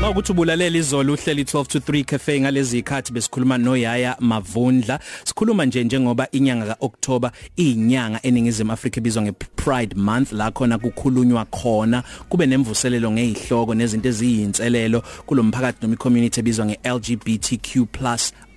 Mawukuthi ubulalela izolo uhleli 12 to 3 cafe ngalezi ikhathi besikhuluma noYaya Mavundla. Sikhuluma nje njengoba inyanga kaOctober inyanga eningizimu Afrika ibizwa ngePride month la khona kukhulunywa khona kube nemvuselelo ngezihloko nezinto eziyinselelo kulomphakathi noma icommunity ebizwa ngeLGBTQ+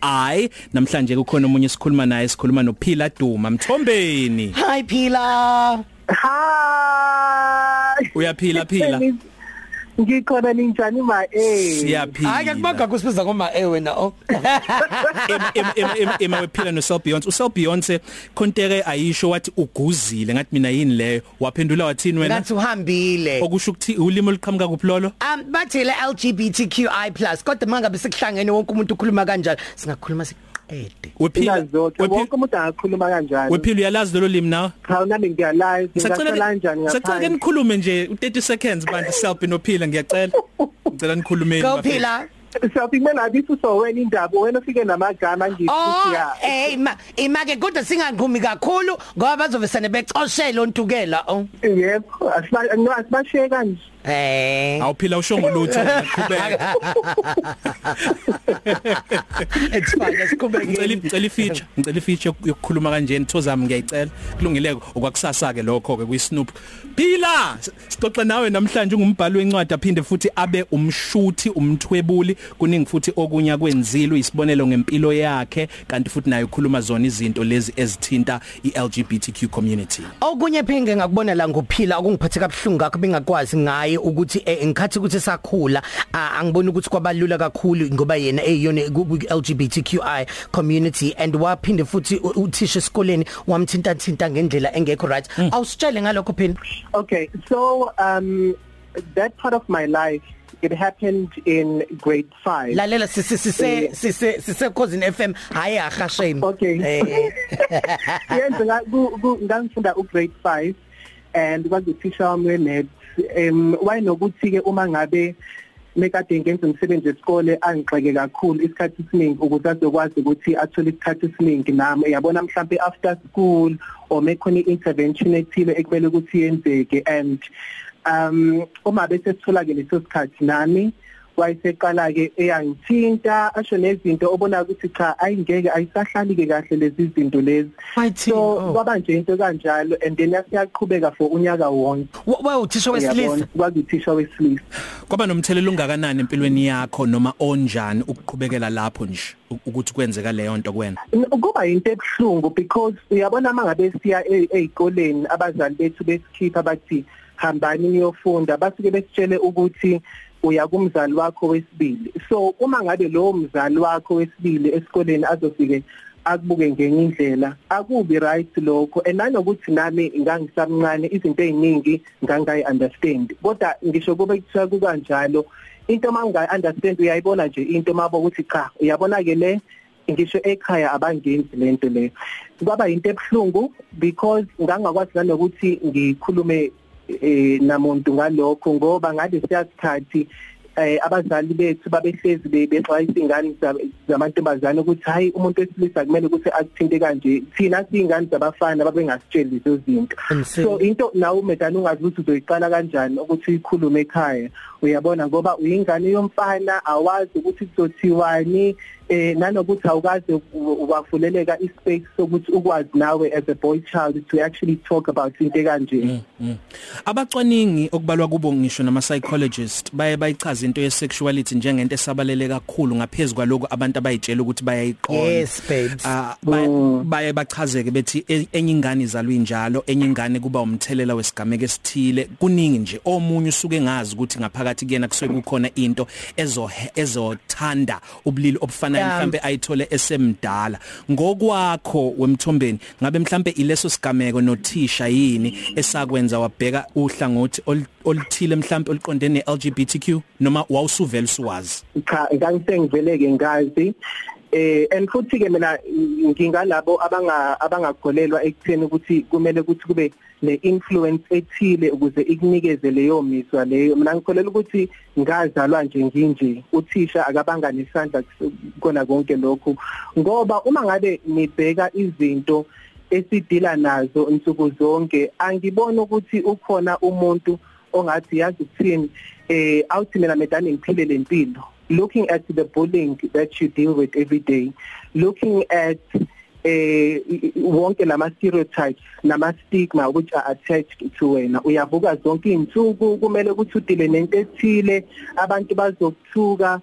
I. Namhlanje kukhona umunye sikhuluma naye sikhuluma noPhila Duma. Mthombeni! Hi Phila. Hi. uyaphila phila? Ngikhona ninjani ma eh. siyaphila Hayi akubaga kusibiza ngoma eh wena oh. ema wephila no Sel Beyonce uSel Beyonce konteke ayisho wathi uguzile ngathi mina yini leyo waphendula wathini wena Ngathi uhambile. okusho ukuthi ulimo liqhamuka kuphilolo Um bathi le LGBTQI+ kodwa mangabe sikuhlangene wonke umuntu ukhuluma kanjalo singakhuluma siqede. wephila Ingazonke wonke umuntu angakhuluma kanjani. wephila uyalazi lelo limi nawe Cha nami ngiyalive ngicela kanjani Sacela ngaphandle. nikhulume nje u30 seconds bantu self nophila ngiyacela ngicela nikhulumeni Go bafethu. Phila. Sophie mina abithi so wena indaba wena ufike namagama Oh, ngithi ya. eh ima imake kodwa singanqhumi kakhulu ngoba bazovesane becoshela ontukela oh. Yebo asiba no asibashiye kanje. Eh. awuphila ushongo lutho. Qhubeka. It's fine ngicela siqhubeke. ngicela ifeature ngicela ifeature yokukhuluma kanjeni thozami ngiyayicela. Kulungile okwakusasa ke lokho ke kuyisnoop phila! Sixoxa nawe namhlanje ungumbhali wencwadi aphinde futhi abe umshuthi umthwebuli kuningi futhi okunya kwenzilo isibonelo ngempilo yakhe kanti futhi naye ukhuluma zona izinto lezi ezithinta iLGBTQ community. Okunye phenge ngakubona la ngophila okungiphathe kabuhlungu ngakho bengakwazi ngaye ukuthi eh, ngikhathi ukuthi sakhula ah, angiboni ukuthi kwabalula kakhulu ngoba yena eyona LGBTQI community and waphinde futhi u- uthisha esikoleni wamthinta thinta ngendlela engekho right. Awusitshele ngalokho phela Okay so um that part of my life it happened in grade 5. lalela sise sise sise sise cousin FM hayi ahashame Okay. eh. Yenze nga ku- ku- ngangifunda u grade 5 and kwakuthisha wami wenet um wayenokuthi ke uma ngabe nekade ngenza umsebenzi wesikole angixeke kakhulu isikhathi esiningi ukuze azokwazi ukuthi athole isikhathi esiningi nami. Yabona mhlawumbe after school or mekhona intervention ethile ekumele ukuthi yenzeke and um uma bese sithola ke leso sikhathi nami wayeseqala ke eyangithinta asho nezinto obona ukuthi cha ayingeke ayisahlali ke kahle lezi zinto lezi. Wayithini? so Oh. kwaba nje into kanjalo and then yasiyaqhubeka for unyaka wonke. Wa uthisha wesilisa? Kwakuthisha wesilisa. Kwaba nomthelelo ungakanani empilweni yakho noma onjani ukuqhubekela lapho nje u- ukuthi kwenzeka leyo nto kuwena? Kuba into ebhlungu because uyabona mangabe siya e- ezikoleni abazali bethu besikhipha bathi hambani niyofunda basuke besitshele ukuthi uya kumzali wakho wesibili. So uma ngabe lo mzali wakho wesibili esikoleni azofike akubuke ngenye indlela akubi right lokho. And nanokuthi nami ngangisamncane izinto eziningi ngangayi understand kodwa ngisho kube kuthiwa kukanjalo into mangayi understand uyayibona nje into mabo ukuthi cha uyabona ke le? Ngisho ekhaya abangenzi lento le. Kwaba into ebhlungu because ngangakwazi nanokuthi ngikhulume eh namuntu ngalokho ngoba ngale siyasikhathi eh abazali bethu babehlezi bexwayisa ingane zamantombazane ukuthi hayi umuntu wesilisa kumele ukuthi akuthinte kanje. Thina siyingane zabafana babengasitsheli lezo zinto. So into nawe umedana ungazi ukuthi uzoyiqala kanjani ukuthi uyikhulume ekhaya. Uyabona ngoba uyingane yomfana awazi ukuthi kuzothiwani eh nanokuthi awukaze u- wavuleleka ispace sokuthi ukwazi nawe as a boy child to actually talk about into kanje Mm. abacwaningi okubalwa kubo ngisho nama psychologist baye bayichaza into ye sexuality njengento esabalele kakhulu ngaphezulu kwaloko abantu abayitshela ukuthi bayayiqonda Yes, babes. Ah, baye- baye bachazeke bethi e- enye ingane izalwa injalo enye ingane kuba umthelela wesigameko esithile kuningi nje omunye usuke ngazi ukuthi ngaphakathi kuyena kusuke kukhona into ezo ezothanda ubulili obufanayo Yeah. mhlambe ayithole esemdala ngokwakho wemthombeni ngabe mhlambe ileso sigameko nothisha yini esakwenza wabheka uhlangothi ol- oluthile mhlambe oliqondene LGBTQ noma wawusuvela usuwazi cha ngangisengiveleke ngazi eh and futhi ke mina ngingalabo abanga abangakholelwa ekutheni ukuthi kumele ukuthi kube ne influence ethile ukuze ikunikeze leyo miswa leyo. Mina ngikholela ukuthi ngazalwa nje nginje uthisha akabanga nesandla kona konke lokho ngoba uma ngabe nibheka izinto esidila nazo insuku zonke angibona ukuthi ukhona umuntu ongathi yazi ukuthini? Eh awuthi mina medani ngiphile lempilo looking at the bullying that you deal with every day looking at eh wonke lama stereotypes nama stigma which are attached to wena uyavuka zonke izinsuku kumele ukuthi udile nento ethile abantu bazokuthuka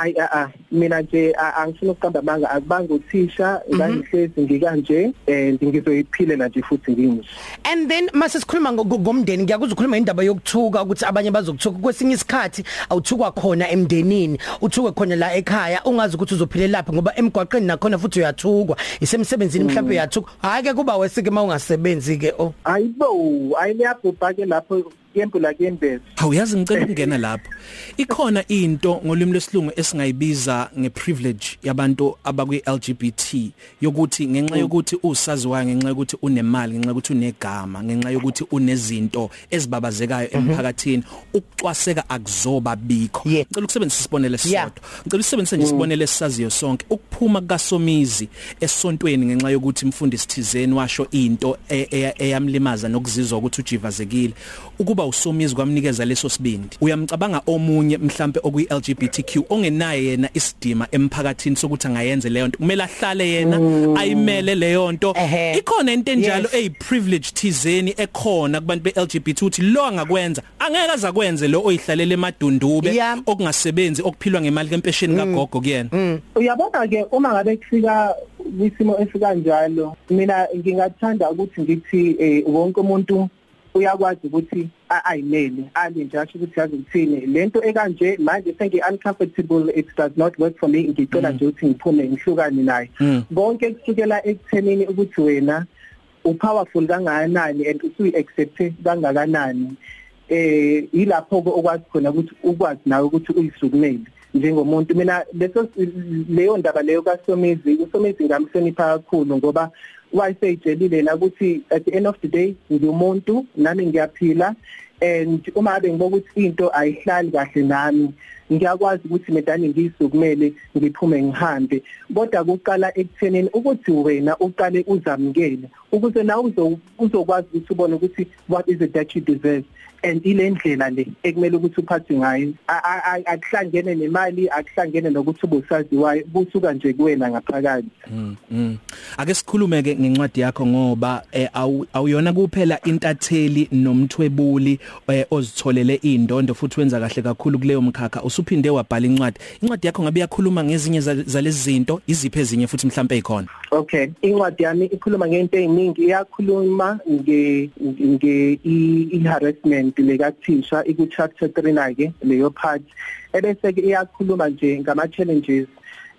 ay a mina nje angifuna ukuqamba manga akubanga uthisha Mhm. ngangihlezi ngikanje and ngizoyiphilela nje futhi nginje. And then mase sikhuluma ngo- ngomndeni ngiyakuzwa ukukhuluma indaba yokuthuka ukuthi abanye bazokuthuka. Kwesinye isikhathi awuthukwa khona emndenini uthukwe khona la ekhaya ungazi ukuthi uzophile lapha ngoba emgwaqeni nakhona futhi uyathukwa isemsebenzini mhlawumbe uyathukwa. Hayi ke kuba wesike mawungasebenzi ke oh. Ayibo ayiyabhubha ke lapho yempula kuyembeza Awuyazi ngicela ukungena lapho. Ikhona into ngolimi lwesilungu esingayibiza ngeprivilege yabantu abakwi LGBT yokuthi ngenxa yokuthi usaziwayo ngenxa yokuthi unemali ngenxa yokuthi unegama ngenxa yokuthi unezinto ezibabazekayo emphakathini ukucwaseka akuzoba bikho. Yeah. Ngicela ukusebenzisa isibonelo Yeah. sisodwa. Ngicela usebenzise nje isibonelo esisaziyo sonke ukuphuma kaSomizi esontweni ngenxa yokuthi mfundisi thizeni washo into e- e- eyamlimaza nokuzizwa ukuthi ujivazekile ukuba usomizi kwamnikeza leso sibindi. Uyamcabanga omunye mhlambe okuyi LGBTQ ongenaye yena isidima emphakathini sokuthi angayenze leyo nto? Kumele ahlale yena ayimele leyo nto. Ikhona into enjalo Yes. eyi privilege thizeni ekhona kubantu be LGBT uthi lo angakwenza angeke azakwenze lo oyihlalele emadundube Yeah. okungasebenzi okuphilwa ngemali kempesheni kagogo kuyena. Uyabona ke uma ngabe kufika kwisimo esikanjalo mina ngingathanda ukuthi ngithi eh, wonke umuntu uyakwazi ukuthi a- ayimele ali nje asho ukuthi yazi ukuthini lento ekanje manje sengi uncomfortable it does not work for me. Ngicela nje ukuthi ngiphume ngihlukane naye. Mm. konke kusukela ekuthenini ukuthi wena upowerful kangakanani and usuyi-accepte kangakanani. Eh yilapho ke okwazi khona ukuthi ukwazi nawe ukuthi uyisukumele njengomuntu. Mina leso leyo ndaba leyo kaSomizi uSomizi ngamhlonipha kakhulu ngoba wayeseyijelile la ukuthi at the end of the day ngiumuntu nami ngiyaphila and uma ngabe ngibona ukuthi into ayihlali kahle nami ngiyakwazi ukuthi medani ngiyisukumele ngiphume ngihambe. Kodwa kuqala ekuthenini ukuthi wena uqale uzamkele ukuze nawe uzo- uzokwazi ukuthi ubone ukuthi what is it that you deserve and ile ndlela le ekumele ukuthi uphathe ngayo. A- a- a- akuhlangene nemali akuhlangene nokuthi ubusaziwayo kusuka nje kuwena ngaphakathi. Mm, mm. Ake sikhulume ke ngencwadi yakho ngoba eh, awu- awuyona kuphela intatheli nomthwebuli eh, ozitholele indondo futhi wenza kahle kakhulu kuleyo mkhakha. Usuphinde wabhala incwadi. Incwadi yakho ngabe yakhuluma ngezinye za- zalezi zinto? Iziphe ezinye futhi mhlambe ikhona Okay incwadi yami ikhuluma ngento eziningi iyakhuluma nge nge i- i-harassment lekathisha iku chapter 3 na ke leyo part. Ebese ke iyakhuluma nje ngama challenges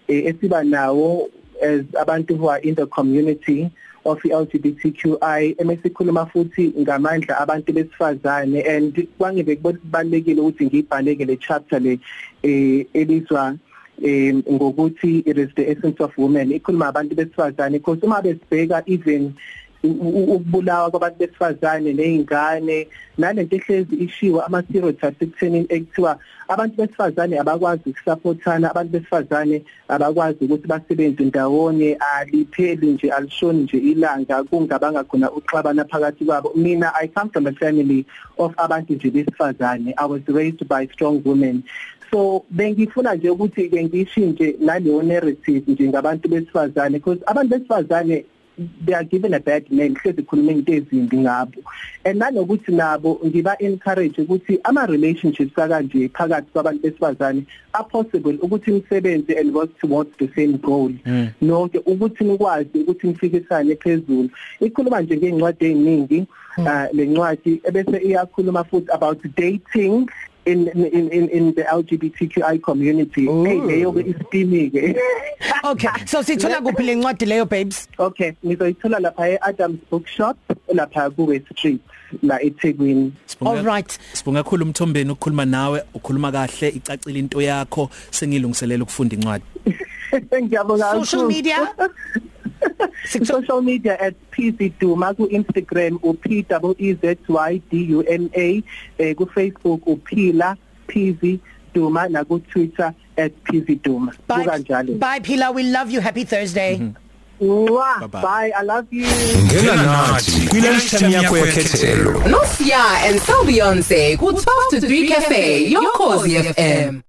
eh, esiba nawo as abantu who are in the community. Of LGBTQI emesikhuluma futhi ngamandla abantu besifazane and kwangibe kubalekile ukuthi ngibhaleke le chapter le eh elizwa um ngokuthi it is the essence of women. Ikhuluma abantu besifazane because uma besibheka even u- u- ukubulawa kwabantu besifazane nezingane nalento ehlezi ishiwa ama stereotypes ekutheni ekuthiwa abantu besifazane abakwazi ukusupportana abantu besifazane abakwazi ukuthi basebenze ndawonye alipheli nje alishoni nje ilanga kungabanga khona uxabana phakathi kwabo. Mina i come from a family of abantu nje besifazane. I was raised by strong women. So bengifuna nje ukuthi ke ngishintshe naleyo narrative nje ngabantu besifazane because abantu besifazane they are given a bad name hlezi khuluma into ezimbi ngabo. And nanokuthi nabo ngiba encourage ukuthi ama relationships kanje phakathi kwabantu besifazane are possible ukuthi nisebenze and work towards the same goal. Mm. nonke ukuthi nikwazi ukuthi nifikisane phezulu. Ikhuluma nje ngeencwadi eziningi ah, le ncwadi ebese iyakhuluma futhi about dating. In in in in the LGBTQI community Ooh. hey leyo ke isipimi ke okay so sithola kuphi le ncwadi leyo babes okay nizoyithola lapha eAdams Bookshop lapha kuwe street la eThekwini all right Sibonga kakhulu umthombeni ukukhuluma nawe ukhuluma kahle icacile into yakho sengilungiselela ukufunda incwadi ngiyabonga Social kakhulu. media? social media at PZ Duma ku Instagram u P W E Z Y D U M A eh ku Facebook uphila PZ Duma na ku Twitter at PZ Duma bye. Kukanjalo. Bye Phila. We love you. Happy thursday. Mm -hmm. Mwah, Bye-bye. bye. I love you. Ngena nathi kwilunchtime yakho yekhethelo. Nosia and Sel Beyonce ku 12 to 3 Cafe, your cozy FM.